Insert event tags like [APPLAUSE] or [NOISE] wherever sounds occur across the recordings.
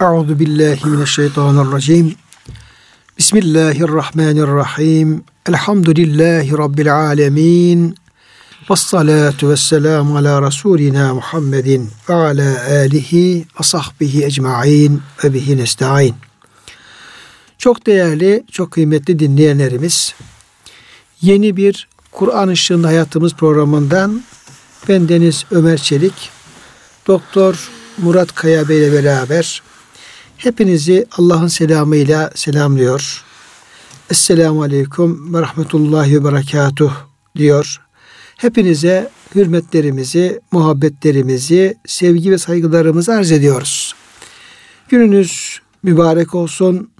Euzu billahi mineşşeytanirracim. Bismillahirrahmanirrahim. Elhamdülillahi rabbil alamin. Ves salatu vesselam ala rasulina Muhammedin ve ala alihi ve sahbihi ecmaîn ve bihi nestaîn. Çok değerli, çok kıymetli dinleyenlerimiz, yeni bir Kur'an Işığında Hayatımız programından ben Deniz Ömer Çelik, Doktor Murat Kaya Bey ile beraber hepinizi Allah'ın selamıyla selamlıyor. Esselamu Aleyküm ve Rahmetullahi ve Berekatuh diyor. Hepinize hürmetlerimizi, muhabbetlerimizi, sevgi ve saygılarımızı arz ediyoruz. Gününüz mübarek olsun.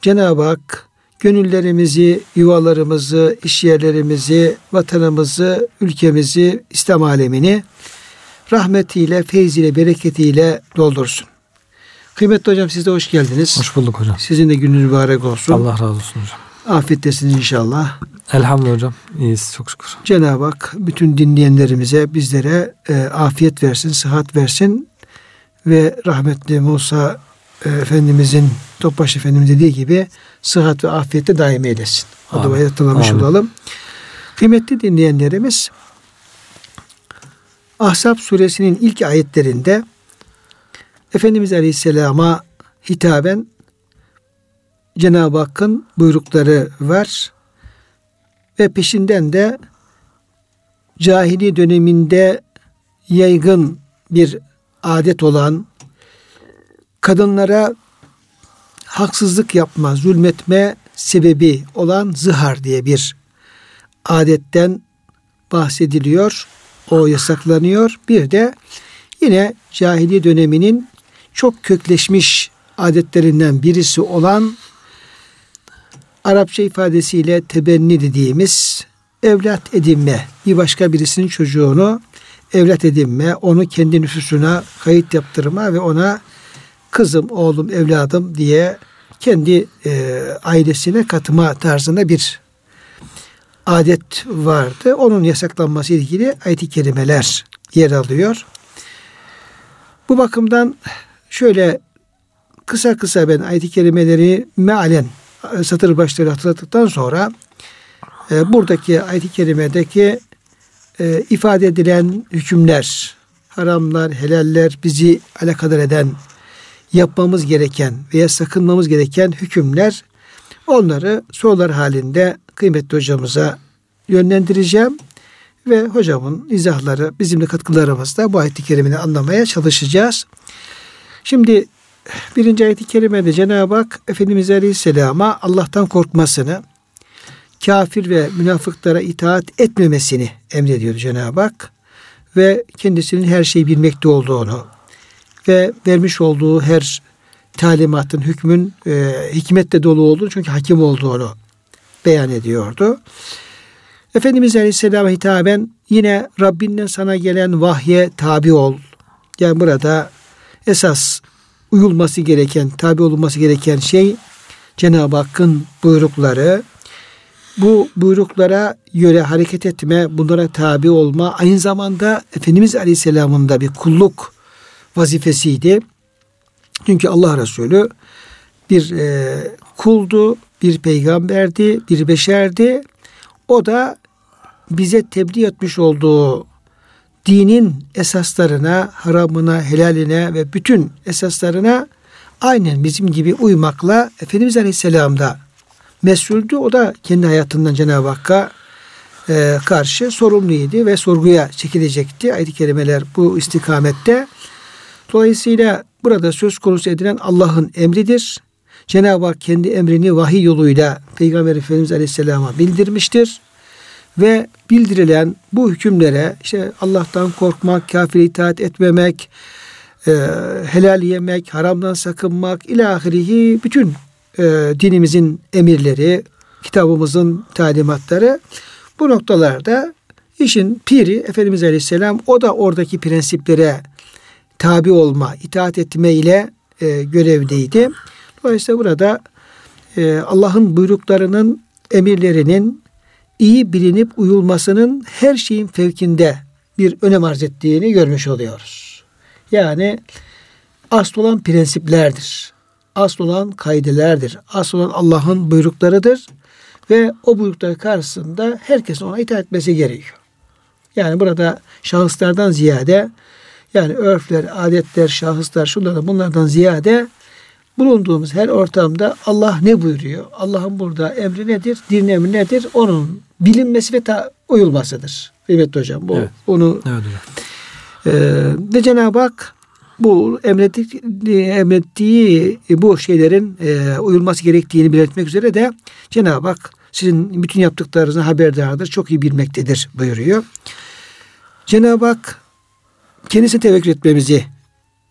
Cenab-ı Hak gönüllerimizi, yuvalarımızı, işyerlerimizi, vatanımızı, ülkemizi, İslam alemini rahmetiyle, feyziyle, bereketiyle doldursun. Kıymetli hocam siz de hoş geldiniz. Hoş bulduk hocam. Sizin de gününüz mübarek olsun. Allah razı olsun hocam. Afiyettesiniz inşallah. Elhamdülillah hocam. İyiyiz çok şükür. Cenab-ı Hak bütün dinleyenlerimize, bizlere e, afiyet versin, sıhhat versin ve rahmetli Musa e, Efendimizin, Topbaş Efendimiz dediği gibi sıhhat ve afiyette daim eylesin. O duayı hatırlamış Amin. olalım. Kıymetli dinleyenlerimiz, Ahzab suresinin ilk ayetlerinde Efendimiz Aleyhisselam'a hitaben Cenab-ı Hakk'ın buyrukları var ve peşinden de cahili döneminde yaygın bir adet olan kadınlara haksızlık yapma, zulmetme sebebi olan zihar diye bir adetten bahsediliyor. O yasaklanıyor. Bir de yine cahili döneminin çok kökleşmiş adetlerinden birisi olan Arapça ifadesiyle tebenni dediğimiz evlat edinme. Bir başka birisinin çocuğunu evlat edinme, onu kendi nüfusuna kayıt yaptırma ve ona kızım, oğlum, evladım diye kendi e, ailesine katma tarzında bir adet vardı. Onun yasaklanması ilgili ayet-i kerimeler yer alıyor. Bu bakımdan şöyle kısa kısa ben ayet-i kerimeleri mealen e, satır başları hatırlattıktan sonra e, buradaki ayet-i kerimedeki e, ifade edilen hükümler, haramlar, helaller bizi alakadar eden, yapmamız gereken veya sakınmamız gereken hükümler onları sorular halinde kıymetli hocamıza yönlendireceğim ve hocamın izahları bizimle katkılarımızla bu ayet-i kerimini anlamaya çalışacağız. Şimdi birinci ayet-i kerimede Cenab-ı Hak Efendimiz Aleyhisselam'a Allah'tan korkmasını, kafir ve münafıklara itaat etmemesini emrediyor Cenab-ı Hak ve kendisinin her şeyi bilmekte olduğunu ve vermiş olduğu her talimatın, hükmün e, hikmetle dolu olduğunu çünkü hakim olduğunu beyan ediyordu. Efendimiz Aleyhisselam'a hitaben yine Rabbinden sana gelen vahye tabi ol. Yani burada esas uyulması gereken, tabi olunması gereken şey Cenab-ı Hakk'ın buyrukları. Bu buyruklara göre hareket etme, bunlara tabi olma aynı zamanda Efendimiz Aleyhisselam'ın da bir kulluk vazifesiydi. Çünkü Allah Resulü bir e, kuldu, bir peygamberdi, bir beşerdi. O da bize tebliğ etmiş olduğu dinin esaslarına, haramına, helaline ve bütün esaslarına aynen bizim gibi uymakla Efendimiz Aleyhisselam da mesuldü. O da kendi hayatından Cenab-ı Hakk'a e, karşı sorumluydu ve sorguya çekilecekti. Ayet-i kerimeler bu istikamette. Dolayısıyla burada söz konusu edilen Allah'ın emridir. Cenab-ı Hak kendi emrini vahiy yoluyla Peygamber Efendimiz Aleyhisselam'a bildirmiştir. Ve bildirilen bu hükümlere işte Allah'tan korkmak, kafire itaat etmemek, e, helal yemek, haramdan sakınmak ilahirihi bütün e, dinimizin emirleri, kitabımızın talimatları bu noktalarda işin piri Efendimiz Aleyhisselam o da oradaki prensiplere tabi olma, itaat etme ile e, görevdeydi. Dolayısıyla burada e, Allah'ın buyruklarının, emirlerinin iyi bilinip uyulmasının her şeyin fevkinde bir önem arz ettiğini görmüş oluyoruz. Yani asıl olan prensiplerdir. Asıl olan kaidelerdir. Asıl olan Allah'ın buyruklarıdır. Ve o buyruklar karşısında herkesin ona itaat etmesi gerekiyor. Yani burada şahıslardan ziyade yani örfler, adetler, şahıslar, şunlardan bunlardan ziyade bulunduğumuz her ortamda Allah ne buyuruyor? Allah'ın burada emri nedir? Din emri nedir? Onun bilinmesi ve ta uyulmasıdır. Evet hocam bu evet. onu evet hocam. E, ve Cenab-ı Hak bu emrettiği, emrettiği bu şeylerin e, uyulması gerektiğini belirtmek üzere de Cenab-ı Hak sizin bütün yaptıklarınızı haberdardır, çok iyi bilmektedir buyuruyor. Cenab-ı Hak kendisine tevekkül etmemizi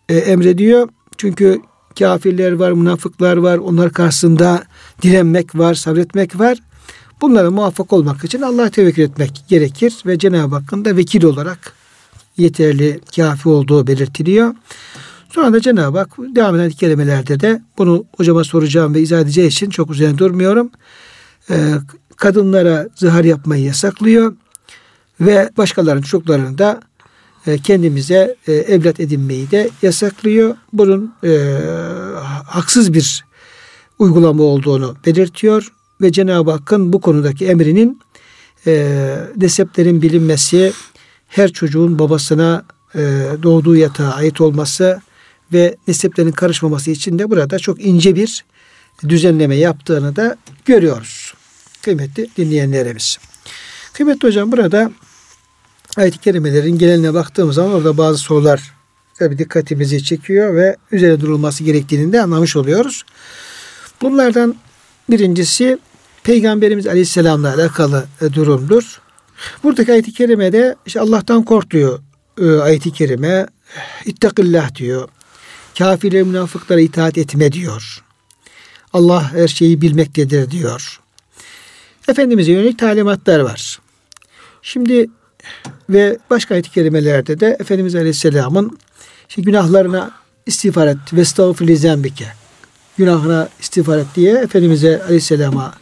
e, emrediyor. Çünkü kafirler var, münafıklar var. Onlar karşısında direnmek var, sabretmek var. Bunlara muvaffak olmak için Allah'a tevekkül etmek gerekir ve Cenab-ı Hakk'ın da vekil olarak yeterli, kafi olduğu belirtiliyor. Sonra da Cenab-ı Hak devam eden kelimelerde de bunu hocama soracağım ve izah edeceği için çok üzerine durmuyorum. Ee, kadınlara zihar yapmayı yasaklıyor ve başkalarının çocuklarını da kendimize e, evlat edinmeyi de yasaklıyor. Bunun e, haksız bir uygulama olduğunu belirtiyor ve Cenab-ı Hakk'ın bu konudaki emrinin e, neseplerin bilinmesi, her çocuğun babasına e, doğduğu yatağa ait olması ve neseplerin karışmaması için de burada çok ince bir düzenleme yaptığını da görüyoruz. Kıymetli dinleyenlerimiz. Kıymetli hocam burada ayet-i kerimelerin geneline baktığımız zaman orada bazı sorular tabi dikkatimizi çekiyor ve üzerine durulması gerektiğini de anlamış oluyoruz. Bunlardan birincisi Peygamberimiz Aleyhisselam'la alakalı e, durumdur. Buradaki ayet-i kerimede işte Allah'tan kork diyor e, ayet-i kerime. İttakillah diyor. Kafirle münafıklara itaat etme diyor. Allah her şeyi bilmektedir diyor. Efendimiz'e yönelik talimatlar var. Şimdi ve başka ayet-i kerimelerde de Efendimiz Aleyhisselam'ın işte günahlarına istiğfar et ve estağfirli zembike günahına istiğfar et diye Efendimiz'e Aleyhisselam'a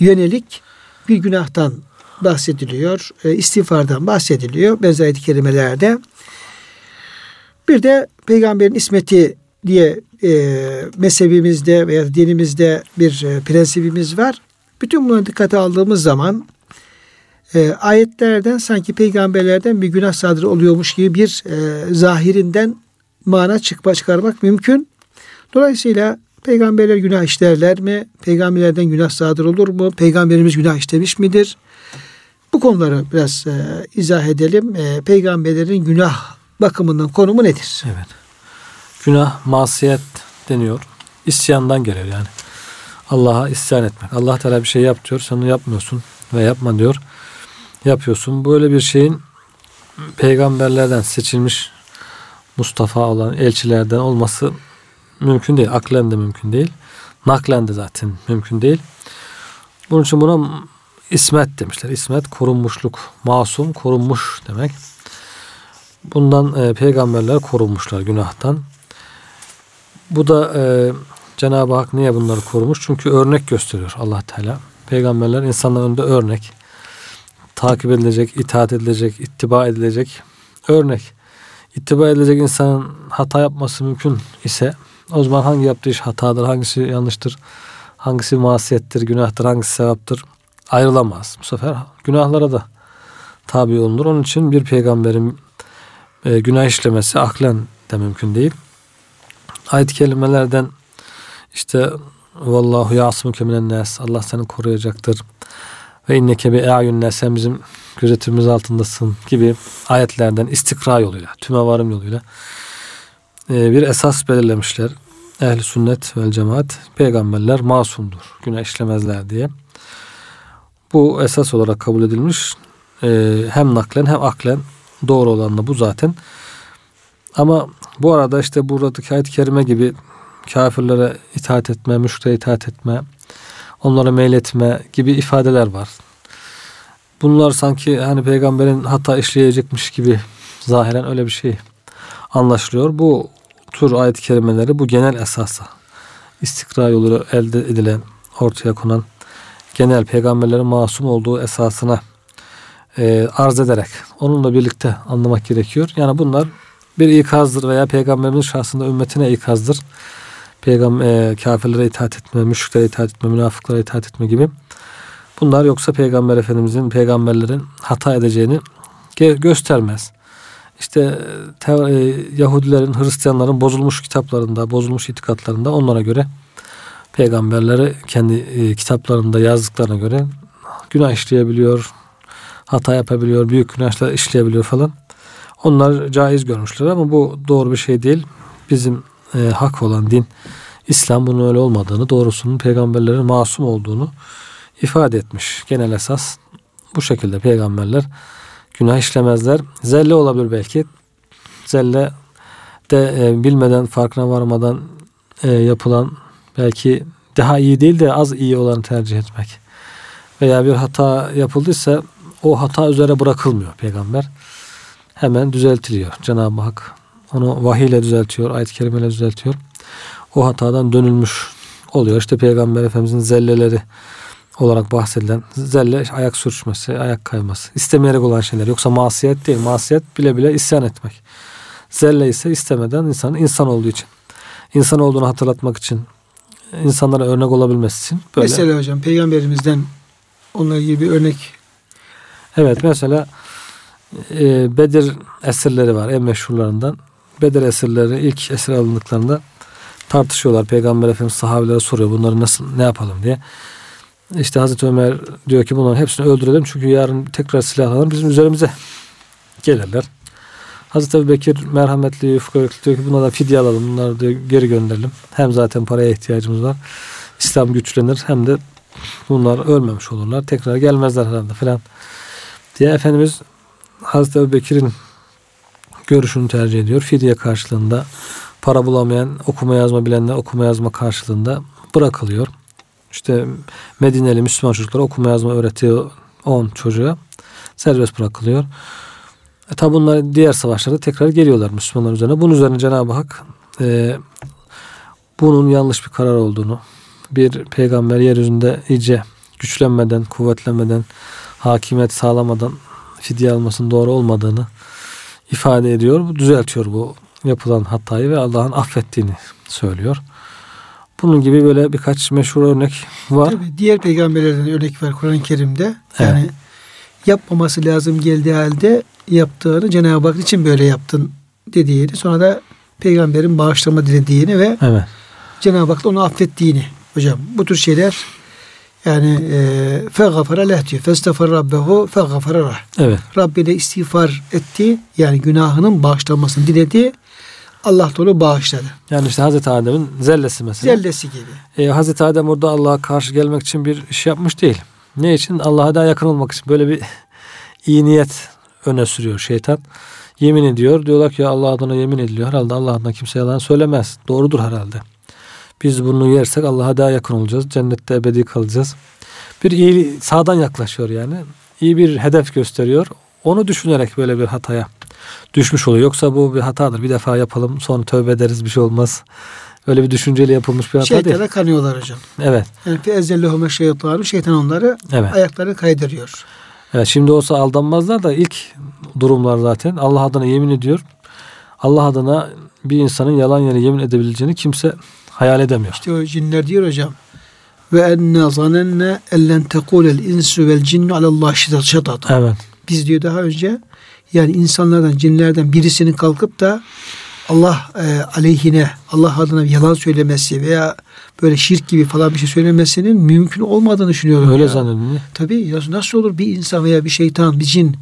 yönelik bir günahtan bahsediliyor. E, istiğfardan bahsediliyor benzer ayet-i kerimelerde. Bir de peygamberin ismeti diye e, mezhebimizde veya dinimizde bir e, prensibimiz var. Bütün bunları dikkate aldığımız zaman e, ayetlerden sanki peygamberlerden bir günah sadır oluyormuş gibi bir e, zahirinden mana çıkma çıkarmak mümkün. Dolayısıyla peygamberler günah işlerler mi? Peygamberlerden günah sadır olur mu? Peygamberimiz günah işlemiş midir? Bu konuları biraz e, izah edelim. E, peygamberlerin günah bakımından konumu nedir? Evet. Günah masiyet deniyor. İsyandan geliyor yani. Allah'a isyan etmek. Allah Teala bir şey yap diyor. Sen onu yapmıyorsun ve yapma diyor. Yapıyorsun. Böyle bir şeyin peygamberlerden seçilmiş Mustafa olan elçilerden olması mümkün değil. Aklen de mümkün değil. Naklen de zaten mümkün değil. Bunun için buna ismet demişler. İsmet korunmuşluk. Masum korunmuş demek. Bundan e, peygamberler korunmuşlar günahtan. Bu da e, Cenab-ı Hak niye bunları korumuş? Çünkü örnek gösteriyor allah Teala. Peygamberler insanların önünde örnek. Takip edilecek, itaat edilecek, ittiba edilecek örnek. İttiba edilecek insanın hata yapması mümkün ise o zaman hangi yaptığı iş hatadır, hangisi yanlıştır, hangisi masiyettir, günahtır, hangisi sevaptır ayrılamaz. Bu sefer günahlara da tabi olunur. Onun için bir peygamberin e, günah işlemesi aklen de mümkün değil. Ayet kelimelerden işte vallahu yasmuke minen nas Allah seni koruyacaktır. Ve inneke bi ayun sen bizim gözetimimiz altındasın gibi ayetlerden istikra yoluyla, tüme varım yoluyla e, bir esas belirlemişler. Ehli sünnet vel cemaat peygamberler masumdur. Günah işlemezler diye. Bu esas olarak kabul edilmiş. E, hem naklen hem aklen doğru olan da bu zaten. Ama bu arada işte buradaki ayet-i kerime gibi kafirlere itaat etme, müşriklere itaat etme, onlara meyletme gibi ifadeler var. Bunlar sanki hani peygamberin hata işleyecekmiş gibi zahiren öyle bir şey anlaşılıyor. Bu tür ayet-i kerimeleri bu genel esasa istikra yolu elde edilen, ortaya konan genel peygamberlerin masum olduğu esasına e, arz ederek onunla birlikte anlamak gerekiyor. Yani bunlar bir ikazdır veya peygamberimiz şahsında ümmetine ikazdır. Peygamber e, kafirlere itaat etme, müşriklere itaat etme, münafıklara itaat etme gibi. Bunlar yoksa peygamber efendimizin peygamberlerin hata edeceğini göstermez. İşte te, e, Yahudilerin, Hristiyanların bozulmuş kitaplarında, bozulmuş itikatlarında onlara göre peygamberleri kendi e, kitaplarında yazdıklarına göre günah işleyebiliyor, hata yapabiliyor, büyük günahlar işleyebiliyor falan. Onlar caiz görmüşler ama bu doğru bir şey değil. Bizim e, hak olan din İslam bunun öyle olmadığını, doğrusunun peygamberlerin masum olduğunu ifade etmiş. Genel esas bu şekilde peygamberler günah işlemezler. Zelle olabilir belki. Zelle de e, bilmeden, farkına varmadan e, yapılan belki daha iyi değil de az iyi olanı tercih etmek. Veya bir hata yapıldıysa o hata üzere bırakılmıyor peygamber. Hemen düzeltiliyor. Cenab-ı Hak onu vahiy ile düzeltiyor, ayet-i kerimeyle düzeltiyor. O hatadan dönülmüş oluyor. İşte Peygamber Efendimizin zelleleri olarak bahsedilen zelle ayak sürçmesi, ayak kayması. istemeyerek olan şeyler. Yoksa masiyet değil. Masiyet bile bile isyan etmek. Zelle ise istemeden insan insan olduğu için. insan olduğunu hatırlatmak için, insanlara örnek olabilmesi için böyle. Mesela hocam peygamberimizden onunla ilgili bir örnek. Evet mesela e, Bedir esirleri var en meşhurlarından. Bedir esirleri ilk esir alındıklarında tartışıyorlar. Peygamber Efendimiz sahabilere soruyor bunları nasıl ne yapalım diye. İşte Hazreti Ömer diyor ki bunların hepsini öldürelim çünkü yarın tekrar silahlanır bizim üzerimize gelirler. Hazreti Ebu Bekir merhametli, yufka diyor ki buna da fidye alalım. Bunları diyor geri gönderelim. Hem zaten paraya ihtiyacımız var. İslam güçlenir hem de bunlar ölmemiş olurlar. Tekrar gelmezler herhalde falan diye Efendimiz Hazreti Ebu Bekir'in görüşünü tercih ediyor. Fidye karşılığında para bulamayan okuma yazma bilenler okuma yazma karşılığında bırakılıyor. İşte Medineli Müslüman çocuklara okuma yazma öğretiyor 10 çocuğa serbest bırakılıyor. E tabi bunlar diğer savaşlarda tekrar geliyorlar Müslümanlar üzerine. Bunun üzerine Cenab-ı Hak e, bunun yanlış bir karar olduğunu, bir peygamber yeryüzünde iyice güçlenmeden, kuvvetlenmeden, hakimiyet sağlamadan fidye almasının doğru olmadığını ifade ediyor. Düzeltiyor bu yapılan hatayı ve Allah'ın affettiğini söylüyor. Bunun gibi böyle birkaç meşhur örnek var. Tabii diğer peygamberlerden örnek var Kur'an-ı Kerim'de. Yani evet. yapmaması lazım geldiği halde yaptığını Cenab-ı Hak için böyle yaptın dediğini sonra da peygamberin bağışlama dilediğini ve evet. Cenab-ı Hak da onu affettiğini hocam bu tür şeyler yani fegafara leh diyor. Festafar rabbehu fegafara rah. Evet. Rabbine istiğfar etti. Yani günahının bağışlanmasını diledi. Allah da onu bağışladı. Yani işte Hazreti Adem'in zellesi mesela. Zellesi gibi. Ee, Hazreti Adem orada Allah'a karşı gelmek için bir iş yapmış değil. Ne için? Allah'a daha yakın olmak için. Böyle bir [LAUGHS] iyi niyet öne sürüyor şeytan. Yemin ediyor. Diyorlar ki Allah adına yemin ediliyor. Herhalde Allah adına kimse yalan söylemez. Doğrudur herhalde. Biz bunu yersek Allah'a daha yakın olacağız. Cennette ebedi kalacağız. Bir iyi sağdan yaklaşıyor yani. İyi bir hedef gösteriyor. Onu düşünerek böyle bir hataya düşmüş oluyor. Yoksa bu bir hatadır. Bir defa yapalım sonra tövbe ederiz bir şey olmaz. Öyle bir düşünceyle yapılmış bir hata Şeytana değil. Şeytana kanıyorlar hocam. Evet. Yani fe ezellehüme şeytanı şeytan onları evet. ayaklarını kaydırıyor. Evet, şimdi olsa aldanmazlar da ilk durumlar zaten Allah adına yemin ediyor. Allah adına bir insanın yalan yere yemin edebileceğini kimse hayal edemiyor. İşte o cinler diyor hocam. Ve enne zanenne ellen tekulel insu vel cinnu alallah şetat. Evet. Biz diyor daha önce yani insanlardan cinlerden birisinin kalkıp da Allah e, aleyhine Allah adına yalan söylemesi veya böyle şirk gibi falan bir şey söylemesinin mümkün olmadığını düşünüyorum. Öyle zannediyorum. Tabii nasıl olur bir insan veya bir şeytan bir cin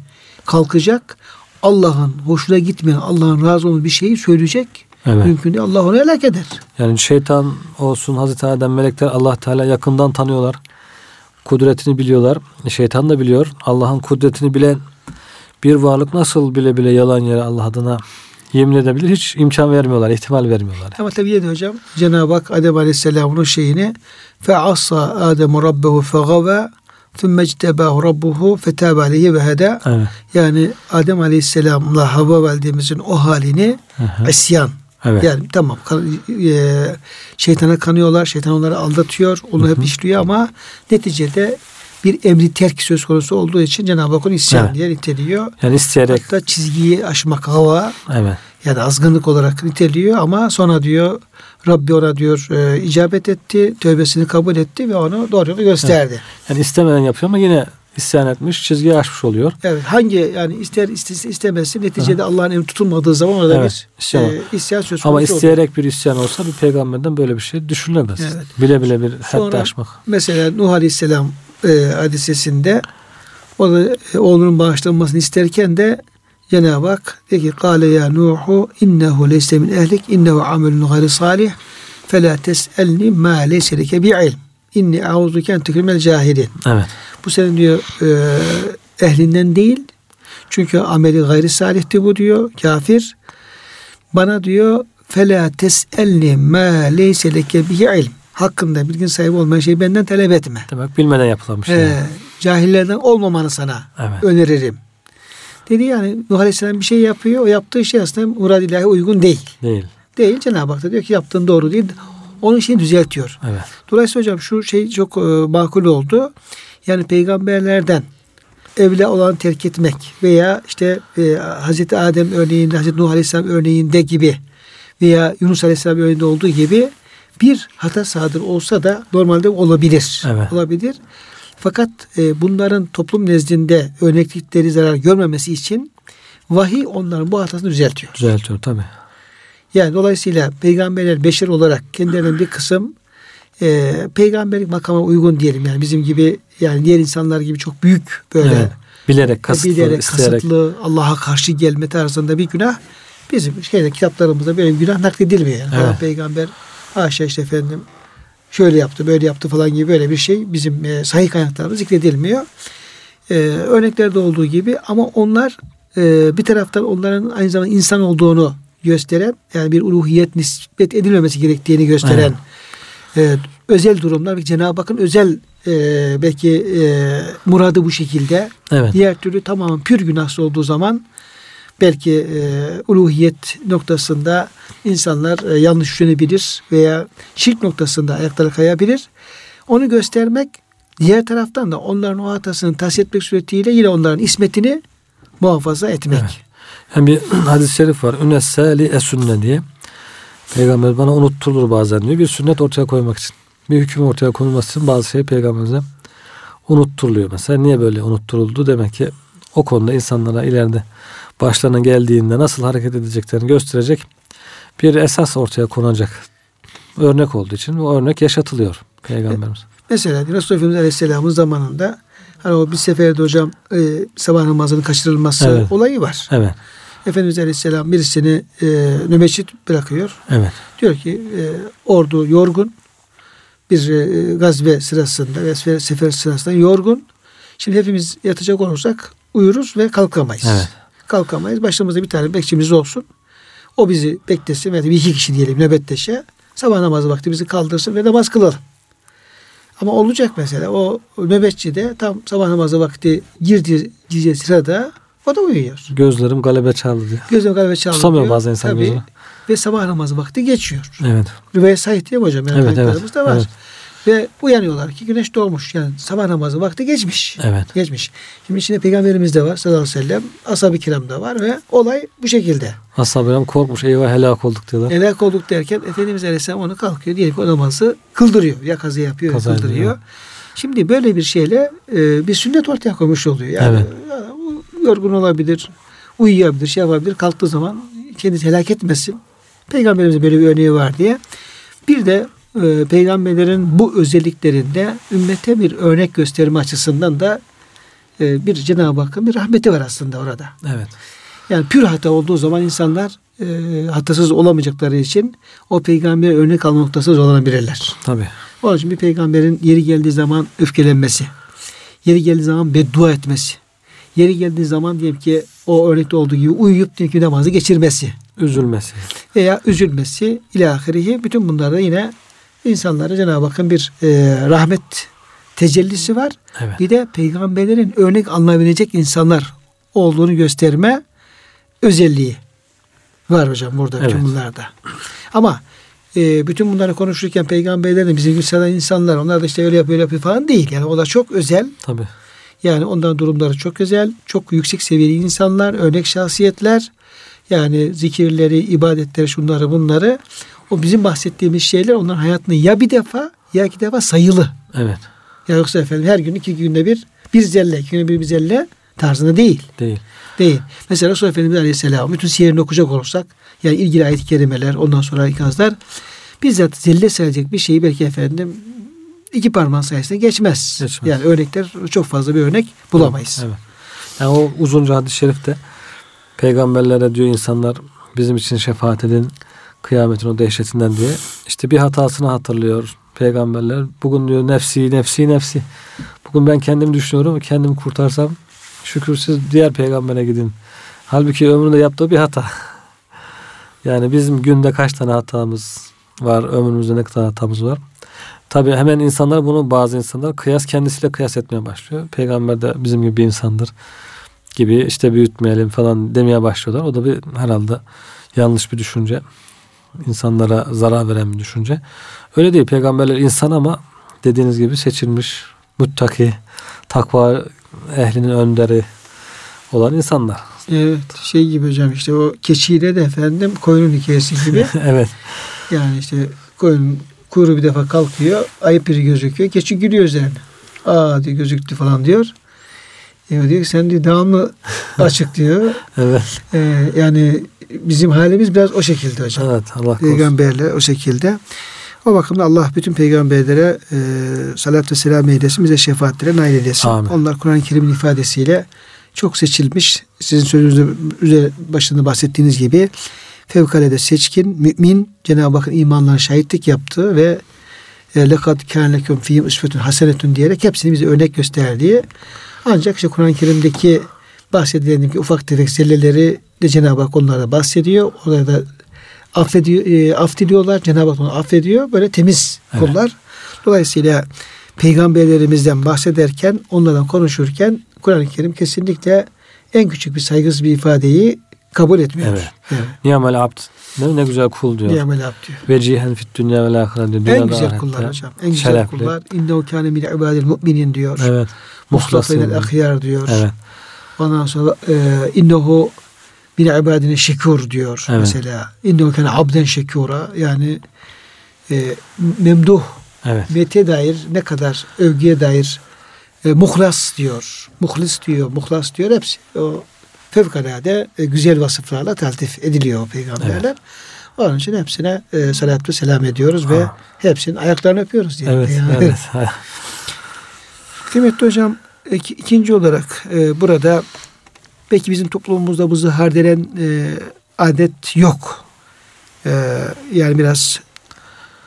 kalkacak Allah'ın hoşuna gitmeyen Allah'ın razı olduğu bir şeyi söyleyecek. Evet. Mümkün değil. Allah onu helak eder. Yani şeytan olsun Hazreti Adem melekler Allah Teala yakından tanıyorlar. Kudretini biliyorlar. Şeytan da biliyor. Allah'ın kudretini bilen bir varlık nasıl bile bile yalan yere Allah adına yemin edebilir. Hiç imkan vermiyorlar, ihtimal vermiyorlar. Ama tabii yedi hocam Cenab-ı Hak Adem Aleyhisselam'ın şeyini fe assa Adem Rabbehu fe gave thumme ctebahu Rabbuhu fe tebe ve heda. Yani Adem Aleyhisselam'la Havva validemizin o halini Hı-hı. isyan Evet. Yani tamam e, şeytana kanıyorlar, şeytan onları aldatıyor, onu Hı-hı. hep işliyor ama neticede bir emri terk söz konusu olduğu için Cenab-ı Hak onu isyan evet. diye niteliyor. Yani isteyerek. Hatta çizgiyi aşmak hava. Evet. Yani azgınlık olarak niteliyor ama sonra diyor Rabbi ona diyor e, icabet etti, tövbesini kabul etti ve onu doğru yolu gösterdi. Evet. Yani istemeden yapıyor ama yine isyan etmiş, çizgiyi aşmış oluyor. Evet, hangi yani ister istese istemesi neticede Allah'ın emri tutulmadığı zaman orada evet, bir isyan, e, isyan söz konusu Ama isteyerek olur. bir isyan olsa bir peygamberden böyle bir şey düşünülemez. Evet. Bile bile bir hatta aşmak. Mesela Nuh Aleyhisselam e, hadisesinde o da e, oğlunun bağışlanmasını isterken de Cenab-ı Hak dedi ki Kale ya Nuhu innehu leyse min ehlik innehu amelun gayri salih fela tes'elni ma leyse leke bi ilm inni a'udhuke en tükrimel cahilin. Evet. Bu senin diyor e, ehlinden değil. Çünkü ameli gayri salihti bu diyor. Kafir. Bana diyor fela tes'elni ma leyse leke bi ilm. Hakkında bilgin sahibi olmayan şeyi benden talep etme. Demek bilmeden yapılan bir şey. Ee, cahillerden olmamanı sana evet. öneririm. Dedi yani Nuh Aleyhisselam bir şey yapıyor. O yaptığı şey aslında muradillahi uygun değil. Değil. Değil. Cenab-ı Hak da diyor ki yaptığın doğru değil. Onun şeyini düzeltiyor. Evet. Dolayısıyla hocam şu şey çok e, makul oldu. Yani peygamberlerden evle olan terk etmek veya işte e, Hazreti Adem örneğinde, Hazreti Nuh Aleyhisselam örneğinde gibi veya Yunus Aleyhisselam örneğinde olduğu gibi bir hata sadır olsa da normalde olabilir. Evet. Olabilir. Fakat e, bunların toplum nezdinde örneklikleri zarar görmemesi için vahiy onların bu hatasını düzeltiyor. Düzeltiyor tabi. Yani dolayısıyla peygamberler beşer olarak kendilerinden bir kısım e, peygamberlik makama uygun diyelim. Yani bizim gibi yani diğer insanlar gibi çok büyük böyle evet. bilerek kasıtlı, bilerek, isteyerek. kasıtlı Allah'a karşı gelme tarzında bir günah bizim şeyde kitaplarımızda böyle günah nakledilmiyor. Yani. Evet. Peygamber haşa işte efendim şöyle yaptı, böyle yaptı falan gibi böyle bir şey bizim e, sahih kaynaklarımızda zikredilmiyor. E, örneklerde olduğu gibi ama onlar e, bir taraftan onların aynı zamanda insan olduğunu gösteren yani bir uluhiyet nispet edilmemesi gerektiğini gösteren e, özel durumlar ve Cenab-ı Hakk'ın özel e, belki e, muradı bu şekilde. Evet. Diğer türlü tamamen pür günahsız olduğu zaman belki e, uluhiyet noktasında insanlar e, yanlış düşünebilir veya şirk noktasında ayakları kayabilir. Onu göstermek diğer taraftan da onların o hatasını tahsis etmek suretiyle yine onların ismetini muhafaza etmek. Evet. Yani bir hadis-i şerif var. Ünesseli esünne diye. Peygamber bana unutturulur bazen diyor. Bir sünnet ortaya koymak için. Bir hüküm ortaya konulması bazı şey peygamberimize unutturuluyor. Mesela niye böyle unutturuldu? Demek ki o konuda insanlara ileride başlarına geldiğinde nasıl hareket edeceklerini gösterecek bir esas ortaya konacak örnek olduğu için bu örnek yaşatılıyor Peygamberimiz. Mesela Resulullah Efendimiz Aleyhisselam'ın zamanında hani o bir seferde hocam e, sabah namazının kaçırılması evet. olayı var. Evet. Efendimiz Aleyhisselam birisini e, nöbetçi bırakıyor. Evet. Diyor ki e, ordu yorgun bir e, gazve sırasında ve sefer sırasında yorgun. Şimdi hepimiz yatacak olursak uyuruz ve kalkamayız. Evet kalkamayız. Başımızda bir tane bekçimiz olsun. O bizi beklesin veya bir iki kişi diyelim nöbetteşe. Sabah namazı vakti bizi kaldırsın ve namaz kılalım. Ama olacak mesela o nöbetçi de tam sabah namazı vakti girdiği, girdiği sırada o da uyuyor. Gözlerim galebe çaldı diyor. Gözlerim galebe çaldı Tutamıyor diyor. bazen insan Tabii. gözünü. Ve sabah namazı vakti geçiyor. Evet. Rivayet sahih diye hocam? Yani evet, evet. da var. Evet. Ve uyanıyorlar ki güneş doğmuş. Yani sabah namazı vakti geçmiş. Evet. Geçmiş. Şimdi içinde peygamberimiz de var sallallahu aleyhi ve sellem. Ashab-ı kiram da var ve olay bu şekilde. Ashab-ı kiram korkmuş eyvah helak olduk diyorlar. Helak olduk derken Efendimiz aleyhisselam onu kalkıyor. Diyelim ki o namazı kıldırıyor. Ya kazı yapıyor kaza kıldırıyor. Ediyor. Şimdi böyle bir şeyle e, bir sünnet ortaya koymuş oluyor. Yani evet. yorgun olabilir, uyuyabilir, şey yapabilir. Kalktığı zaman kendisi helak etmesin. Peygamberimizin böyle bir örneği var diye. Bir de e, peygamberlerin bu özelliklerinde ümmete bir örnek gösterme açısından da e, bir Cenab-ı Hakk'ın bir rahmeti var aslında orada. Evet. Yani pür hata olduğu zaman insanlar e, hatasız olamayacakları için o peygamber örnek alma noktasında zorlanabilirler. Tabi. Onun için bir peygamberin yeri geldiği zaman öfkelenmesi, yeri geldiği zaman beddua etmesi, yeri geldiği zaman diyelim ki o örnekte olduğu gibi uyuyup diyelim ki namazı geçirmesi. Üzülmesi. Veya üzülmesi ilahirihi bütün bunlarda yine insanlara Cenab-ı Hakk'ın bir e, rahmet tecellisi var. Evet. Bir de peygamberlerin örnek alınabilecek insanlar olduğunu gösterme özelliği var hocam burada evet. bütün bunlarda. Ama e, bütün bunları konuşurken peygamberlerin bizim gibi insanlar onlar da işte öyle yapıyor öyle yapıyor falan değil. Yani o da çok özel. Tabii. Yani onların durumları çok özel. Çok yüksek seviyeli insanlar, örnek şahsiyetler. Yani zikirleri, ibadetleri, şunları bunları o bizim bahsettiğimiz şeyler onların hayatında ya bir defa ya iki defa sayılı. Evet. Ya yoksa efendim her gün iki günde bir bir zelle, iki günde bir bir zelle tarzında değil. Değil. Değil. Mesela Resulullah Efendimiz Aleyhisselam bütün siyerini okuyacak olursak yani ilgili ayet-i kerimeler ondan sonra ikazlar bizzat zelle sayacak bir şeyi belki efendim iki parmağın sayesinde geçmez. Geçmez. Yani örnekler çok fazla bir örnek bulamayız. Evet. Yani o uzunca hadis-i şerifte peygamberlere diyor insanlar bizim için şefaat edin kıyametin o dehşetinden diye. İşte bir hatasını hatırlıyor peygamberler. Bugün diyor nefsi nefsi nefsi. Bugün ben kendimi düşünüyorum. Kendimi kurtarsam şükür siz diğer peygambere gidin. Halbuki ömründe yaptığı bir hata. [LAUGHS] Yani bizim günde kaç tane hatamız var, ömrümüzde ne kadar hatamız var. Tabi hemen insanlar bunu bazı insanlar kıyas kendisiyle kıyas etmeye başlıyor. Peygamber de bizim gibi bir insandır gibi işte büyütmeyelim falan demeye başlıyorlar. O da bir herhalde yanlış bir düşünce. İnsanlara zarar veren bir düşünce. Öyle değil. Peygamberler insan ama dediğiniz gibi seçilmiş, muttaki, takva ehlinin önderi olan insanlar. Evet şey gibi hocam işte o keçiyle de efendim koyunun hikayesi gibi. [LAUGHS] evet. Yani işte koyun kuyruğu bir defa kalkıyor. Ayıp biri gözüküyor. Keçi gülüyor üzerine. Aa diyor gözüktü falan diyor. E, diyor ki sen diyor devamlı [LAUGHS] açık diyor. evet. E, yani bizim halimiz biraz o şekilde hocam. Evet Allah korusun. Peygamberler o şekilde. O bakımdan Allah bütün peygamberlere e, salat ve selam eylesin. Bize şefaatlere nail eylesin. Amin. Onlar Kur'an-ı Kerim'in ifadesiyle çok seçilmiş. Sizin sözünüzde üzeri başında bahsettiğiniz gibi fevkalade seçkin, mümin, Cenab-ı Hakk'ın imanlarına şahitlik yaptığı ve lekad kâne leküm fîhim üsvetun hasenetun diyerek hepsini bize örnek gösterdiği ancak işte Kur'an-ı Kerim'deki bahsedilen ki ufak tefek zelleleri de Cenab-ı Hak onlara bahsediyor. Orada affediyor, e, affediliyorlar. Cenab-ı Hak onu affediyor. Böyle temiz evet. kullar. Dolayısıyla peygamberlerimizden bahsederken, onlardan konuşurken Kur'an-ı Kerim kesinlikle en küçük bir saygısız bir ifadeyi kabul etmiyor. Evet. evet. Niyamel abd. Ne, ne güzel kul diyor. Niyamel abd diyor. Vecihen fit dünya vel ahiret diyor. En güzel kullar hocam. En güzel şerefli. kullar. İnnehu kâne min ibadil mu'minin diyor. Evet. Muhlasıyla ahyar diyor. Evet. Ondan sonra e, innehu min ibadine şekur diyor evet. mesela. İnnehu kâne abden şekura. Yani e, memduh. Evet. Mete dair ne kadar övgüye dair e, muhlas diyor. Muhlis diyor. Muhlas diyor. Hepsi o fevkalade e, güzel vasıflarla taltif ediliyor o peygamberler. Evet. Onun için hepsine e, salat ve selam ediyoruz ha. ve hepsinin ayaklarını öpüyoruz. Yani. Evet, [LAUGHS] evet. Kıymetli hocam iki, ikinci olarak e, burada belki bizim toplumumuzda bu zihar denen e, adet yok. E, yani biraz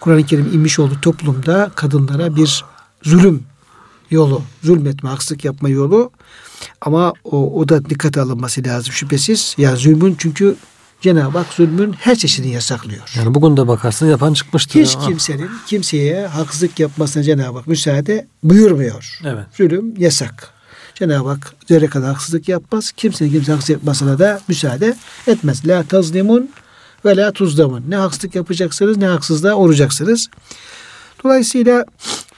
Kur'an-ı Kerim inmiş olduğu toplumda kadınlara bir zulüm yolu, zulmetme, haksızlık yapma yolu ama o, o da dikkate alınması lazım şüphesiz. Yani zulmün çünkü Cenab-ı Hak zulmün her çeşidini yasaklıyor. Yani bugün de bakarsın yapan çıkmıştır. Hiç kimsenin kimseye haksızlık yapmasına Cenab-ı Hak müsaade buyurmuyor. Evet. Zulüm yasak. Cenab-ı Hak zerre kadar haksızlık yapmaz. Kimsenin kimse haksızlık yapmasına da müsaade etmez. La tazlimun ve la tuzdamun. Ne haksızlık yapacaksınız ne haksızlığa uğrayacaksınız. Dolayısıyla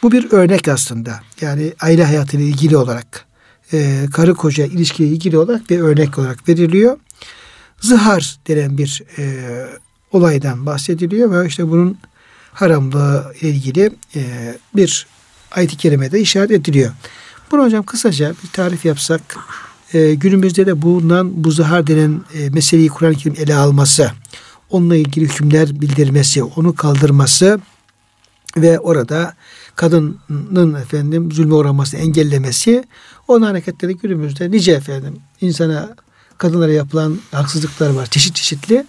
bu bir örnek aslında. Yani aile hayatıyla ilgili olarak e, karı koca ilişkiye ilgili olarak bir örnek olarak veriliyor. Zihar denen bir e, olaydan bahsediliyor ve işte bunun haramlığı ile ilgili e, bir ayet-i kerimede işaret ediliyor. Bunu hocam kısaca bir tarif yapsak e, günümüzde de bulunan bu zihar denen e, meseleyi Kur'an-ı Kerim ele alması, onunla ilgili hükümler bildirmesi, onu kaldırması ve orada kadının efendim zulme uğramasını engellemesi onun hareketleri günümüzde nice efendim insana kadınlara yapılan haksızlıklar var çeşit çeşitli.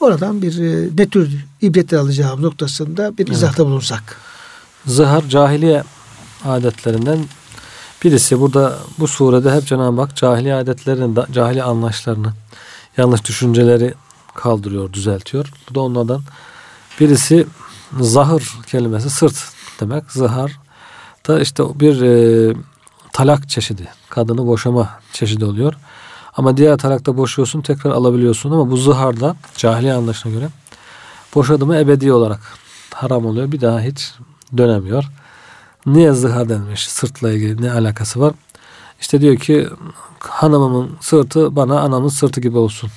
Oradan bir e, ne tür ibretler alacağım noktasında bir evet. izahta bulunsak. Zihar cahiliye adetlerinden birisi. Burada bu surede hep Cenab-ı Hak cahiliye adetlerini, cahiliye anlayışlarını, yanlış düşünceleri kaldırıyor, düzeltiyor. Bu da onlardan birisi zahır kelimesi sırt demek. Zahar da işte bir e, talak çeşidi. Kadını boşama çeşidi oluyor. Ama diğer talakta boşuyorsun tekrar alabiliyorsun ama bu zıharda cahiliye anlaşına göre boşadı mı ebedi olarak haram oluyor. Bir daha hiç dönemiyor. Niye zıhar denmiş? Sırtla ilgili ne alakası var? İşte diyor ki hanımımın sırtı bana anamın sırtı gibi olsun.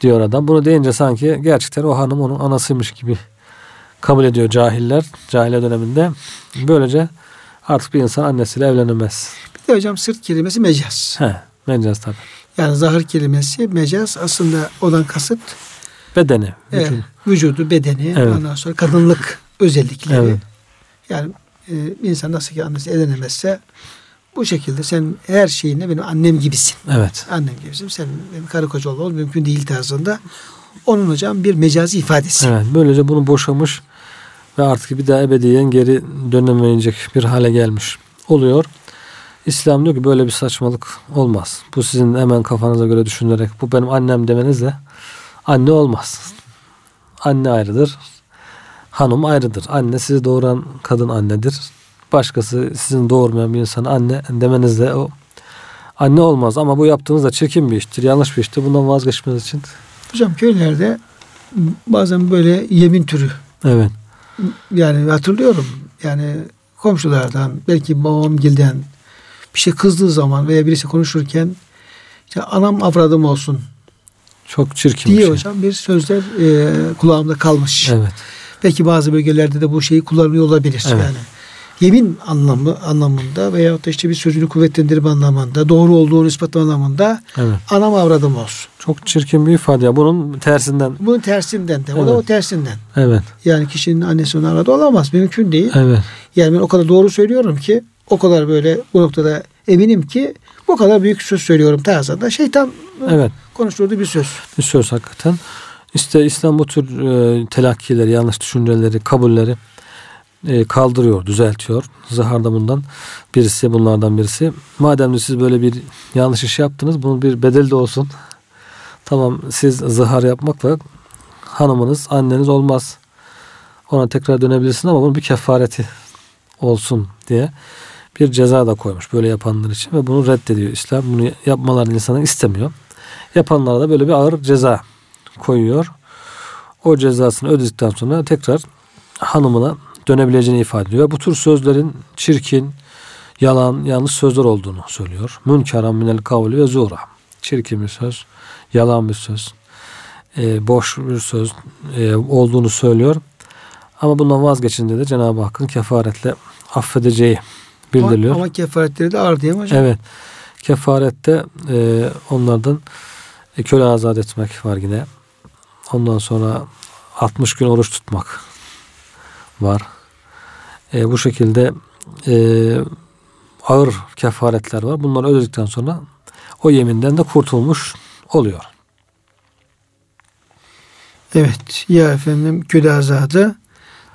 diyor adam. Bunu deyince sanki gerçekten o hanım onun anasıymış gibi kabul ediyor cahiller. Cahile döneminde. Böylece artık bir insan annesiyle evlenemez. Bir de hocam sırt kelimesi mecaz. He, mecaz tabi. Yani zahır kelimesi mecaz aslında olan kasıt Bedeni. evet, vücudu. vücudu, bedeni, Evet. ondan sonra kadınlık özellikleri. Evet. Yani e, insan nasıl ki annesi edinemezse bu şekilde sen her şeyine benim annem gibisin. Evet. Annem gibisin. Sen benim karı koca olmamız mümkün değil tarzında. Onun hocam bir mecazi ifadesi. Evet. Böylece bunu boşamış ve artık bir daha ebediyen geri dönemeyecek bir hale gelmiş oluyor. İslam diyor ki böyle bir saçmalık olmaz. Bu sizin hemen kafanıza göre düşünerek bu benim annem demenizle anne olmaz. Anne ayrıdır. Hanım ayrıdır. Anne sizi doğuran kadın annedir. Başkası sizin doğurmayan bir insan anne demenizle o anne olmaz. Ama bu yaptığınız da çirkin bir iştir. Yanlış bir iştir. Bundan vazgeçmeniz için. Hocam köylerde bazen böyle yemin türü Evet. Yani hatırlıyorum yani komşulardan belki babam gilden bir şey kızdığı zaman veya birisi konuşurken işte anam avradım olsun Çok çirkin diye bir şey. hocam bir sözler e, kulağımda kalmış. Evet. Belki bazı bölgelerde de bu şeyi kullanılıyor olabilir. Evet. Yani yemin anlamı anlamında veyahut da işte bir sözünü kuvvetlendirme anlamında, doğru olduğunu ispatlama anlamında Evet. anam avradım olsun. Çok çirkin bir ifade ya. Bunun tersinden. Bunun tersinden de. O da o tersinden. Evet. Yani kişinin annesi onu aradı olamaz. Mümkün değil. Evet. Yani ben o kadar doğru söylüyorum ki o kadar böyle bu noktada eminim ki bu kadar büyük söz söylüyorum tarzında. Şeytan Evet. konuşturduğu bir söz. Bir söz hakikaten. İşte İslam bu tür e, telakkileri, yanlış düşünceleri, kabulleri e, kaldırıyor, düzeltiyor. Zahar da bundan birisi, bunlardan birisi. Madem de siz böyle bir yanlış iş yaptınız, bunun bir bedeli de olsun. Tamam siz zahar yapmakla hanımınız, anneniz olmaz. Ona tekrar dönebilirsin ama bunun bir kefareti olsun diye bir ceza da koymuş böyle yapanlar için ve bunu reddediyor İslam. Bunu yapmalarını insanın istemiyor. Yapanlara da böyle bir ağır ceza koyuyor. O cezasını ödedikten sonra tekrar hanımına dönebileceğini ifade ediyor. Bu tür sözlerin çirkin, yalan, yanlış sözler olduğunu söylüyor. Münkeran minel kavli ve zura. Çirkin bir söz, yalan bir söz, e, boş bir söz e, olduğunu söylüyor. Ama bundan vazgeçince de Cenab-ı Hakk'ın kefaretle affedeceği bildiriliyor. Ama, ama kefaretleri de ağır değil mi hocam? Evet. Kefarette e, onlardan e, köle azat etmek var yine. Ondan sonra 60 gün oruç tutmak var. E, bu şekilde e, ağır kefaretler var. Bunları ödedikten sonra o yeminden de kurtulmuş oluyor. Evet. Ya efendim köle azadı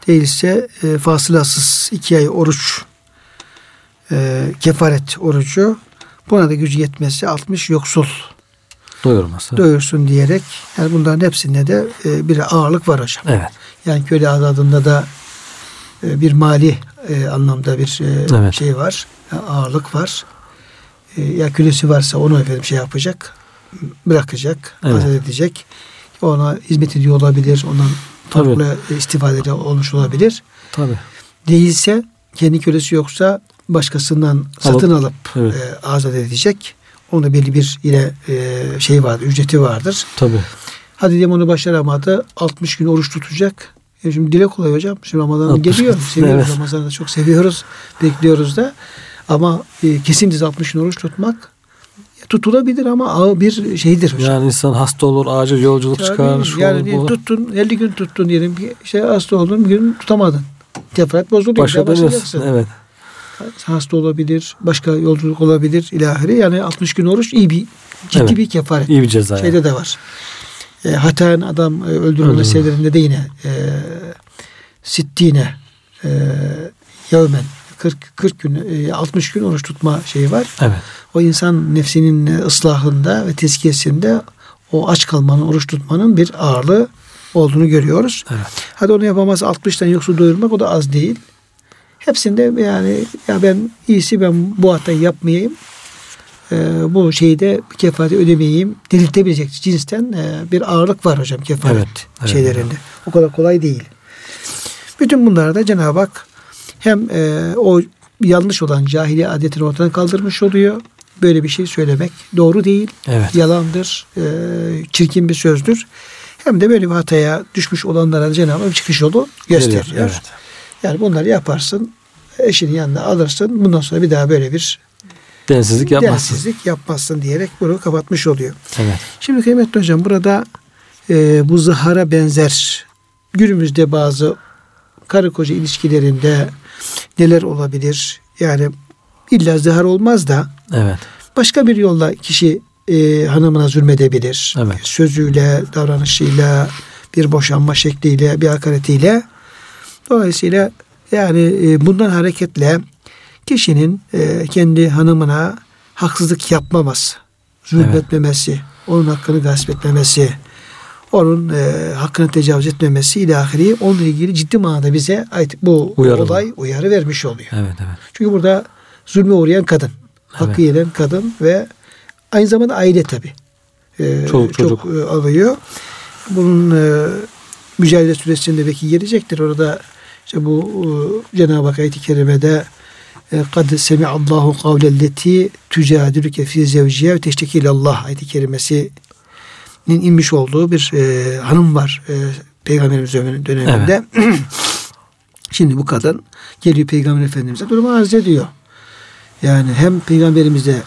değilse e, fasılasız iki ay oruç e, kefaret orucu buna da gücü yetmezse 60 yoksul Doyurması. doyursun diyerek yani bunların hepsinde de e, bir ağırlık var hocam. Evet. Yani köle azadında da bir mali e, anlamda bir e, Evet. şey var. Ağırlık var. E, ya kölesi varsa onu efendim şey yapacak. Bırakacak. Evet. Azat edecek. Ona hizmet ediyor olabilir. Ondan farklı istifadeleri olmuş olabilir. Tabii. Değilse kendi kölesi yoksa başkasından satın alıp Evet. e, azat edecek. Onda belli bir yine e, şey vardır, ücreti vardır. Tabii. Hadi diyelim onu başaramadı. 60 gün oruç tutacak. E şimdi dile kolay hocam. Şimdi Ramazan 60 [LAUGHS] geliyor. Seviyoruz evet. Ramazan'ı da çok seviyoruz. Bekliyoruz da. Ama e, kesintisiz 60 gün oruç tutmak tutulabilir ama ağır bir şeydir hocam. Yani insan hasta olur, acil yolculuk Tabii, çıkar. Şu yani olur, tuttun 50 gün tuttun diyelim ki işte hasta oldun bir gün tutamadın. Kefaret bozuldu. Başa dönüyorsun. Evet. Hasta olabilir, başka yolculuk olabilir ilahiri. Yani 60 gün oruç iyi bir ciddi Evet. bir kefaret. İyi bir ceza. yani. Şeyde de var. E, hataen adam e, öldürme meselelerinde de yine e, sittine e, yevmen 40 40 gün e, 60 gün oruç tutma şeyi var. Evet. O insan nefsinin e, ıslahında ve tezkiyesinde o aç kalmanın, oruç tutmanın bir ağırlığı olduğunu görüyoruz. Evet. Hadi onu yapamaz 60'tan yoksa doyurmak o da az değil. Hepsinde yani ya ben iyisi ben bu hatayı yapmayayım. Ee, bu şeyde kefareti ödemeyeyim. Diriltebilecek cinsten e, bir ağırlık var hocam kefaret Evet, evet. şeylerinde. O kadar kolay değil. Bütün bunlarda Cenab-ı Hak hem e, o yanlış olan cahiliye adetini ortadan kaldırmış oluyor. böyle bir şey söylemek doğru değil. Evet. Yalandır. E, çirkin bir sözdür. Hem de böyle bir hataya düşmüş olanlara Cenab-ı Hak çıkış yolu gösteriyor. Veriyor, evet. Yani bunları yaparsın. Eşinin yanına alırsın. Bundan sonra bir daha böyle bir Densizlik yapmazsın. densizlik yapmazsın diyerek bunu kapatmış oluyor. Evet. Şimdi kıymetli hocam burada e, bu zahara benzer günümüzde bazı karı koca ilişkilerinde neler olabilir? Yani illa zahar olmaz da Evet. başka bir yolla kişi e, hanımına zulmedebilir. Evet. Sözüyle, davranışıyla, bir boşanma şekliyle, bir hakaretiyle. Dolayısıyla yani e, bundan hareketle kişinin e, kendi hanımına haksızlık yapmaması, zulmetmemesi, onun hakkını gasp etmemesi, onun e, hakkını tecavüz etmemesi ile ahiri onunla ilgili ciddi manada bize bu Uyarı. olay uyarı vermiş oluyor. Evet, evet. Çünkü burada zulme uğrayan kadın, hakkı Evet. yenen kadın ve aynı zamanda aile tabi. Ee, Çoluk, çocuk. Çok e, alıyor. Bunun e, mücadele süresinde belki gelecektir. Orada işte bu e, Cenab-ı Hak ayet-i kerimede e, kad semi'allahu kavlelleti tücadiluke fi zevciye ve teşteki ilallah ayet-i kerimesinin inmiş olduğu bir e, hanım var e, Peygamberimiz döneminde. [CLEARS THROAT] Şimdi bu kadın geliyor Peygamber Efendimiz'e durumu arz ediyor. Yani hem Peygamberimize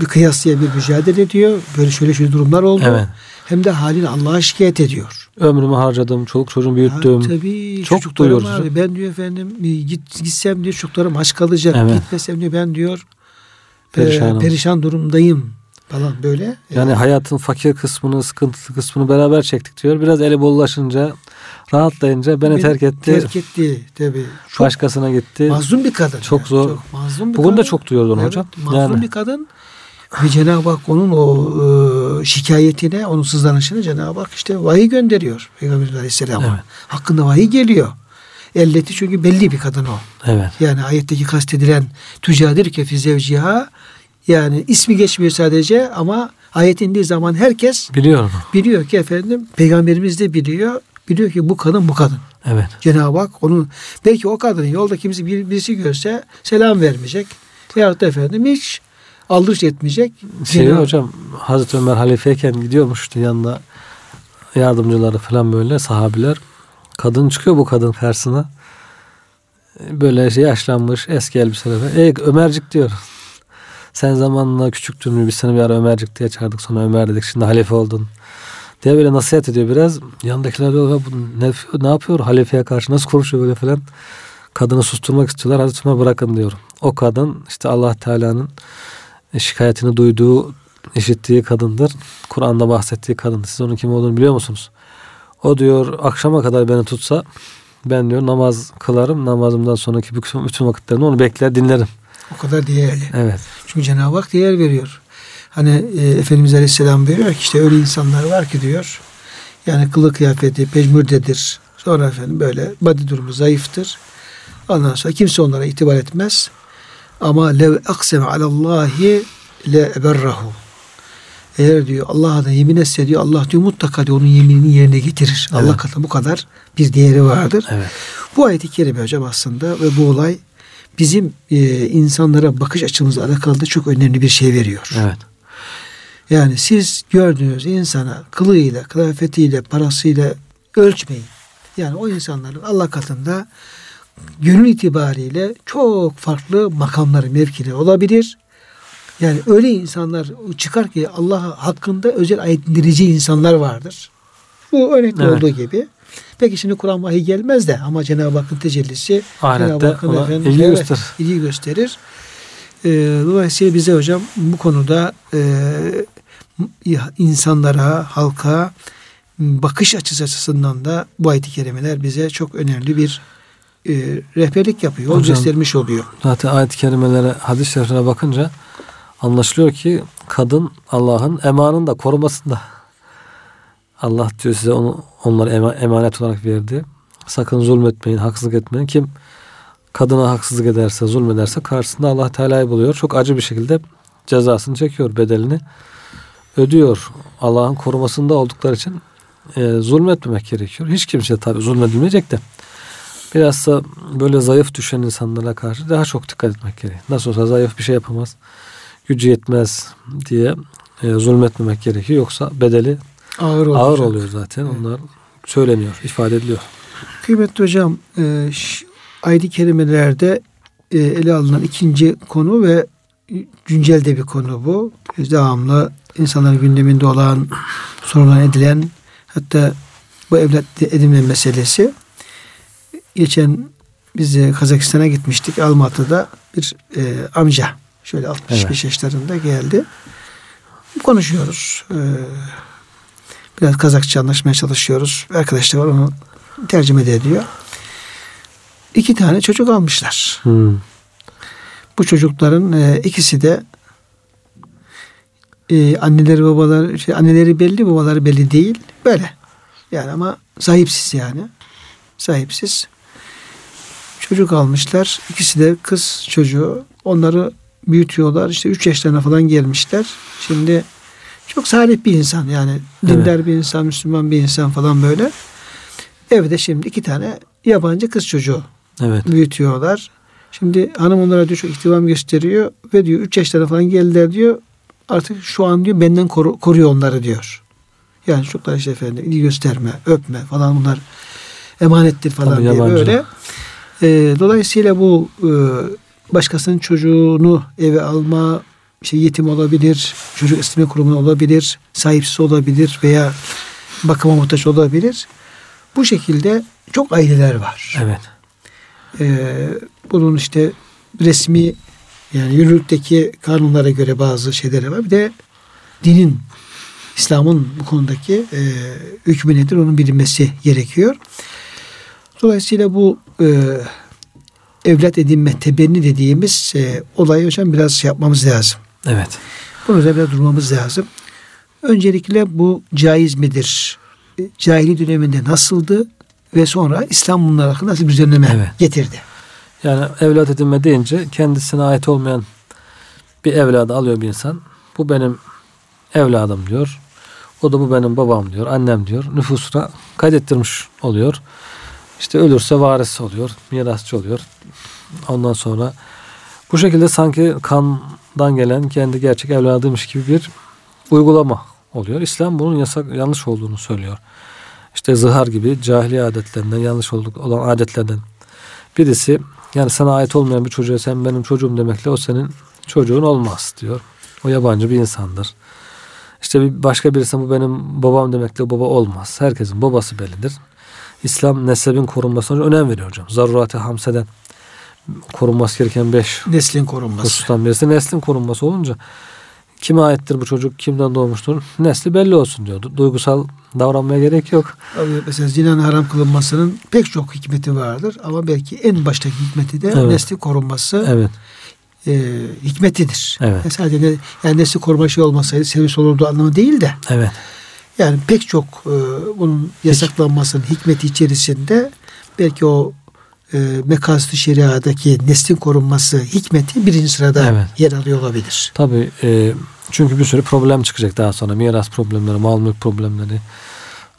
bir kıyasıya bir mücadele ediyor. Böyle şöyle şöyle durumlar oldu. Evet. Hem de halini Allah'a şikayet ediyor. Ömrümü harcadım, çoluk çocuğumu büyüttüm. Ha, tabii Çok duyuyoruz. var. Ben diyor efendim git, gitsem diyor çocuklarım aç kalacak. Evet. Gitmesem diyor ben diyor Perişanım. e, perişan durumdayım falan böyle. Yani hayatın fakir kısmını, sıkıntılı kısmını beraber çektik diyor. Biraz eli bollaşınca, rahatlayınca beni Beni terk etti. Terk etti tabii. Çok Başkasına gitti. mazlum bir kadın. Çok yani. zor. Çok mazlum bir Bugün de kadın. çok duyuyoruz onu Evet, hocam. Mazlum Yani. bir kadın. Ve Cenab-ı Hak onun o e, şikayetine, onun sızlanışını Cenab-ı Hak işte vahiy gönderiyor. Peygamber Aleyhisselam'a. Evet. Hakkında vahiy geliyor. Elleti çünkü belli bir kadın o. Evet. Yani ayetteki kastedilen tücadir kefi zevciha yani ismi geçmiyor sadece ama ayet indiği zaman herkes Biliyorum. biliyor ki efendim peygamberimiz de biliyor. Biliyor ki bu kadın bu kadın. Evet. Cenab-ı Hak onun belki o kadının yolda kimse bir, birisi görse selam vermeyecek. Veyahut da efendim hiç aldırış etmeyecek. Şey Cenab- hocam Hazreti Ömer halifeyken gidiyormuş işte yanında yardımcıları falan böyle sahabiler. Kadın çıkıyor bu kadın karşısına. Böyle şey yaşlanmış eski elbiseler. Ey Ömercik diyor. Sen zamanla küçüktün mü? Biz seni bir ara Ömercik diye çağırdık. Sonra Ömer dedik. Şimdi halife oldun. Diye böyle nasihat ediyor biraz. Yandakiler diyor "Ya bu ne, ne yapıyor halifeye karşı? Nasıl konuşuyor böyle falan. Kadını susturmak istiyorlar. Hazreti Ömer bırakın diyor. O kadın işte Allah Teala'nın şikayetini duyduğu, işittiği kadındır. Kur'an'da bahsettiği kadın. Siz onun kim olduğunu biliyor musunuz? O diyor akşama kadar beni tutsa ben diyor namaz kılarım. Namazımdan sonraki bütün, bütün vakitlerini onu bekler dinlerim. O kadar değerli. Evet. Çünkü Cenab-ı Hak değer veriyor. Hani e, Efendimiz Aleyhisselam veriyor ki işte öyle insanlar var ki diyor. Yani kılık kıyafeti pejmürdedir. Sonra efendim böyle body durumu zayıftır. Ondan sonra kimse onlara itibar etmez. Ama lev akseme alallahi le eberrahu. Eğer diyor Allah adına yemin etse diyor Allah diyor mutlaka diyor onun yeminini yerine getirir. Evet. Allah katında bu kadar bir değeri vardır. Evet. Bu ayet-i kerime hocam aslında ve bu olay bizim e, insanlara bakış açımızla alakalı da çok önemli bir şey veriyor. Evet. Yani siz gördüğünüz insana kılığıyla, kıyafetiyle, parasıyla ölçmeyin. Yani o insanların Allah katında gönül itibariyle çok farklı makamları, mevkileri olabilir. Yani öyle insanlar çıkar ki Allah hakkında özel ayet indirici insanlar vardır. Bu örnekte Evet. olduğu gibi. Peki şimdi Kur'an vahiy gelmez de ama Cenab-ı Hakk'ın tecellisi Cenab-ı Hakk'ın efendim, ilgi evet, gösterir. ilgi gösterir. Ee, dolayısıyla bize hocam bu konuda e, insanlara, halka bakış açısı açısından da bu ayet-i kerimeler bize çok önemli bir e, rehberlik yapıyor. Yol Hocam, göstermiş oluyor. Zaten ayet-i kerimelere, hadis-i şeriflere bakınca anlaşılıyor ki kadın Allah'ın emanında, korumasında. Allah diyor size onu onları ema- emanet olarak verdi. Sakın zulmetmeyin, haksızlık etmeyin. Kim kadına haksızlık ederse, zulmederse karşısında Allah Teala'yı buluyor. Çok acı bir şekilde cezasını çekiyor, bedelini ödüyor. Allah'ın korumasında oldukları için e, zulmetmemek gerekiyor. Hiç kimse tabii zulmedilmeyecek de biraz da böyle zayıf düşen insanlara karşı daha çok dikkat etmek gerekiyor. Nasıl olsa zayıf bir şey yapamaz. gücü yetmez diye e, zulmetmemek gerekiyor. Yoksa bedeli ağır, ağır oluyor zaten. Evet. Onlar söyleniyor, ifade ediliyor. Kıymetli hocam, e, ayet-i kerimelerde e, ele alınan ikinci konu ve güncel de bir konu bu. Devamlı insanların gündeminde olan, sorulan edilen hatta bu evlat edinme meselesi. Geçen biz de Kazakistan'a gitmiştik. Almatı'da bir e, amca şöyle 65 evet. yaşlarında geldi. Konuşuyoruz. E, biraz Kazakça anlaşmaya çalışıyoruz. Arkadaşlar var onu tercüme de ediyor. İki tane çocuk almışlar. Hmm. Bu çocukların e, ikisi de e, anneleri babaları şey, anneleri belli babaları belli değil. Böyle. Yani ama sahipsiz yani. Sahipsiz. Çocuk almışlar. İkisi de kız çocuğu. Onları büyütüyorlar. İşte üç yaşlarına falan gelmişler. Şimdi çok salih bir insan yani. Dindar evet. bir insan, Müslüman bir insan falan böyle. Evde şimdi iki tane yabancı kız çocuğu evet. büyütüyorlar. Şimdi hanım onlara diyor çok ihtimam gösteriyor ve diyor üç yaşlarına falan geldiler diyor. Artık şu an diyor benden koru, koruyor onları diyor. Yani çocuklar işte efendim ilgi gösterme, öpme falan bunlar emanettir falan Tabii diye yabancı. böyle. E, dolayısıyla bu e, başkasının çocuğunu eve alma, işte yetim olabilir, çocuk isteme kurumunda olabilir, sahipsiz olabilir veya bakıma muhtaç olabilir. Bu şekilde çok aileler var. Evet. Ee, bunun işte resmi yani yürürlükteki kanunlara göre bazı şeyleri var. Bir de dinin, İslam'ın bu konudaki e, hükmü nedir onun bilinmesi gerekiyor. Dolayısıyla bu e, evlat edinme tebenni dediğimiz e, olayı hocam biraz şey yapmamız lazım. Evet. Bunun üzerine durmamız lazım. Öncelikle bu caiz midir? E, cahili döneminde nasıldı? Ve sonra İslam bunlar hakkında nasıl bir düzenleme evet. getirdi? Yani evlat edinme deyince kendisine ait olmayan bir evladı alıyor bir insan. Bu benim evladım diyor. O da bu benim babam diyor, annem diyor. Nüfusuna kaydettirmiş oluyor. İşte ölürse varis oluyor, mirasçı oluyor. Ondan sonra bu şekilde sanki kandan gelen kendi gerçek evladıymış gibi bir uygulama oluyor. İslam bunun yasak yanlış olduğunu söylüyor. İşte zihar gibi cahiliye adetlerinden yanlış olduk olan adetlerden birisi yani sana ait olmayan bir çocuğa sen benim çocuğum demekle o senin çocuğun olmaz diyor. O yabancı bir insandır. İşte bir başka birisi bu benim babam demekle baba olmaz. Herkesin babası bellidir. İslam nesebin korunmasına önem veriyor hocam. Zarurat-ı hamseden korunması gereken beş neslin korunması. Husustan birisi neslin korunması olunca kime aittir bu çocuk, kimden doğmuştur, nesli belli olsun diyordu. Duygusal davranmaya gerek yok. Abi mesela zinanın haram kılınmasının pek çok hikmeti vardır ama belki en baştaki hikmeti de evet. nesli korunması. Evet. E, hikmetidir. Evet. Yani sadece yani nesli koruma şey olmasaydı servis olurdu anlamı değil de. Evet. Yani pek çok e, bunun yasaklanmasının hikmeti içerisinde belki o e, mekaslı şeriadaki neslin korunması hikmeti birinci sırada evet. yer alıyor olabilir. Tabii e, çünkü bir sürü problem çıkacak daha sonra. Miras problemleri, mal mülk problemleri.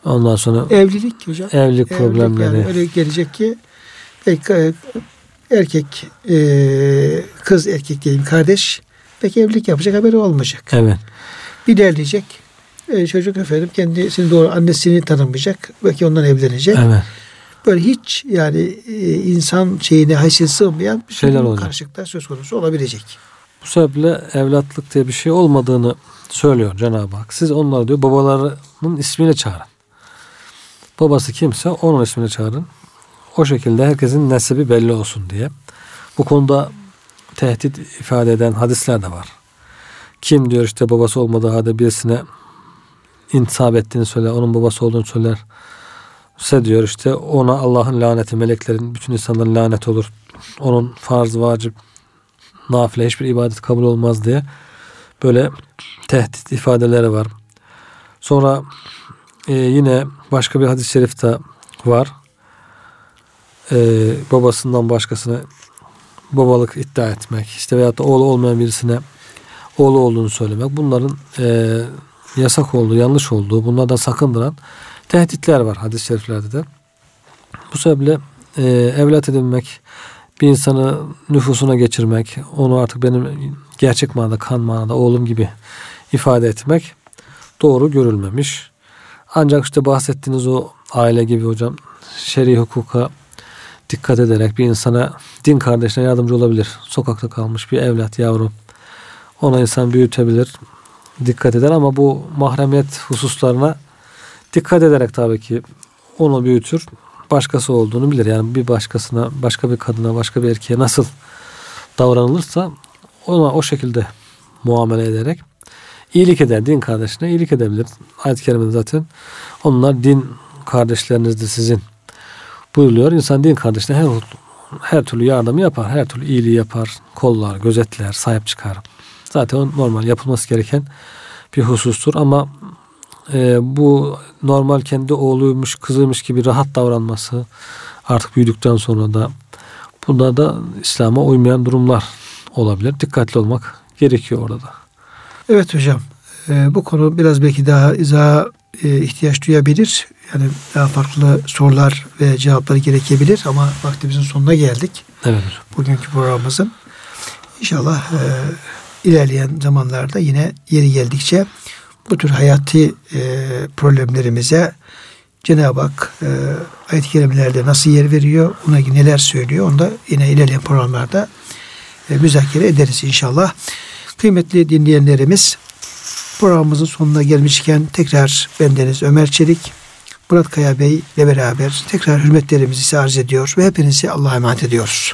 Ondan sonra evlilik hocam. Evlilik, evlilik problemleri. Yani öyle gelecek ki belki e, erkek e, kız erkek diyeyim kardeş peki evlilik yapacak haberi olmayacak. Evet. Bir ilerleyecek. E, çocuk efendim kendisini doğru annesini tanımayacak. Belki ondan evlenecek. Evet böyle hiç yani e, insan şeyine haysiyet sığmayan bir şeyler olacak. karşılıklar söz konusu olabilecek. Bu sebeple evlatlık diye bir şey olmadığını söylüyor Cenab-ı Hak. Siz onları diyor babalarının ismiyle çağırın. Babası kimse onun ismini çağırın. O şekilde herkesin nesibi belli olsun diye. Bu konuda tehdit ifade eden hadisler de var. Kim diyor işte babası olmadığı halde birisine intisap ettiğini söyler, onun babası olduğunu söyler se diyor işte ona Allah'ın laneti, meleklerin, bütün insanların lanet olur. Onun farz, vacip, nafile hiçbir ibadet kabul olmaz diye böyle tehdit ifadeleri var. Sonra e, yine başka bir hadis-i şerif de var. E, babasından başkasına babalık iddia etmek, işte veyahut da oğlu olmayan birisine oğlu olduğunu söylemek. Bunların e, yasak olduğu, yanlış olduğu, bunlardan sakındıran tehditler var hadis-i şeriflerde de. Bu sebeple e, evlat edinmek, bir insanı nüfusuna geçirmek, onu artık benim gerçek manada kan manada oğlum gibi ifade etmek doğru görülmemiş. Ancak işte bahsettiğiniz o aile gibi hocam şer'i hukuka dikkat ederek bir insana din kardeşine yardımcı olabilir. Sokakta kalmış bir evlat yavrum. Ona insan büyütebilir. Dikkat eder ama bu mahremiyet hususlarına dikkat ederek tabii ki onu büyütür. Başkası olduğunu bilir. Yani bir başkasına, başka bir kadına, başka bir erkeğe nasıl davranılırsa ona o şekilde muamele ederek iyilik eder. Din kardeşine iyilik edebilir. Ayet-i kerimede zaten onlar din kardeşlerinizdir sizin buyuruyor. İnsan din kardeşine her, her türlü yardımı yapar. Her türlü iyiliği yapar. Kollar, gözetler, sahip çıkar. Zaten o normal yapılması gereken bir husustur ama e, bu normal kendi oğluymuş, kızıymış gibi rahat davranması artık büyüdükten sonra da bunda da İslam'a uymayan durumlar olabilir. Dikkatli olmak gerekiyor orada. Evet hocam. E, bu konu biraz belki daha izaha e, ihtiyaç duyabilir. Yani daha farklı sorular ve cevapları gerekebilir ama vaktimizin sonuna geldik. Evet. Bugünkü programımızın. İnşallah e, ilerleyen zamanlarda yine yeri geldikçe bu tür hayati e, problemlerimize Cenab-ı Hak e, ayet-i kerimelerde nasıl yer veriyor, ona neler söylüyor, onu da yine ilerleyen programlarda e, müzakere ederiz inşallah. Kıymetli dinleyenlerimiz programımızın sonuna gelmişken tekrar bendeniz Ömer Çelik, Murat Kaya Bey ile beraber tekrar hürmetlerimizi arz ediyor ve hepinizi Allah'a emanet ediyoruz.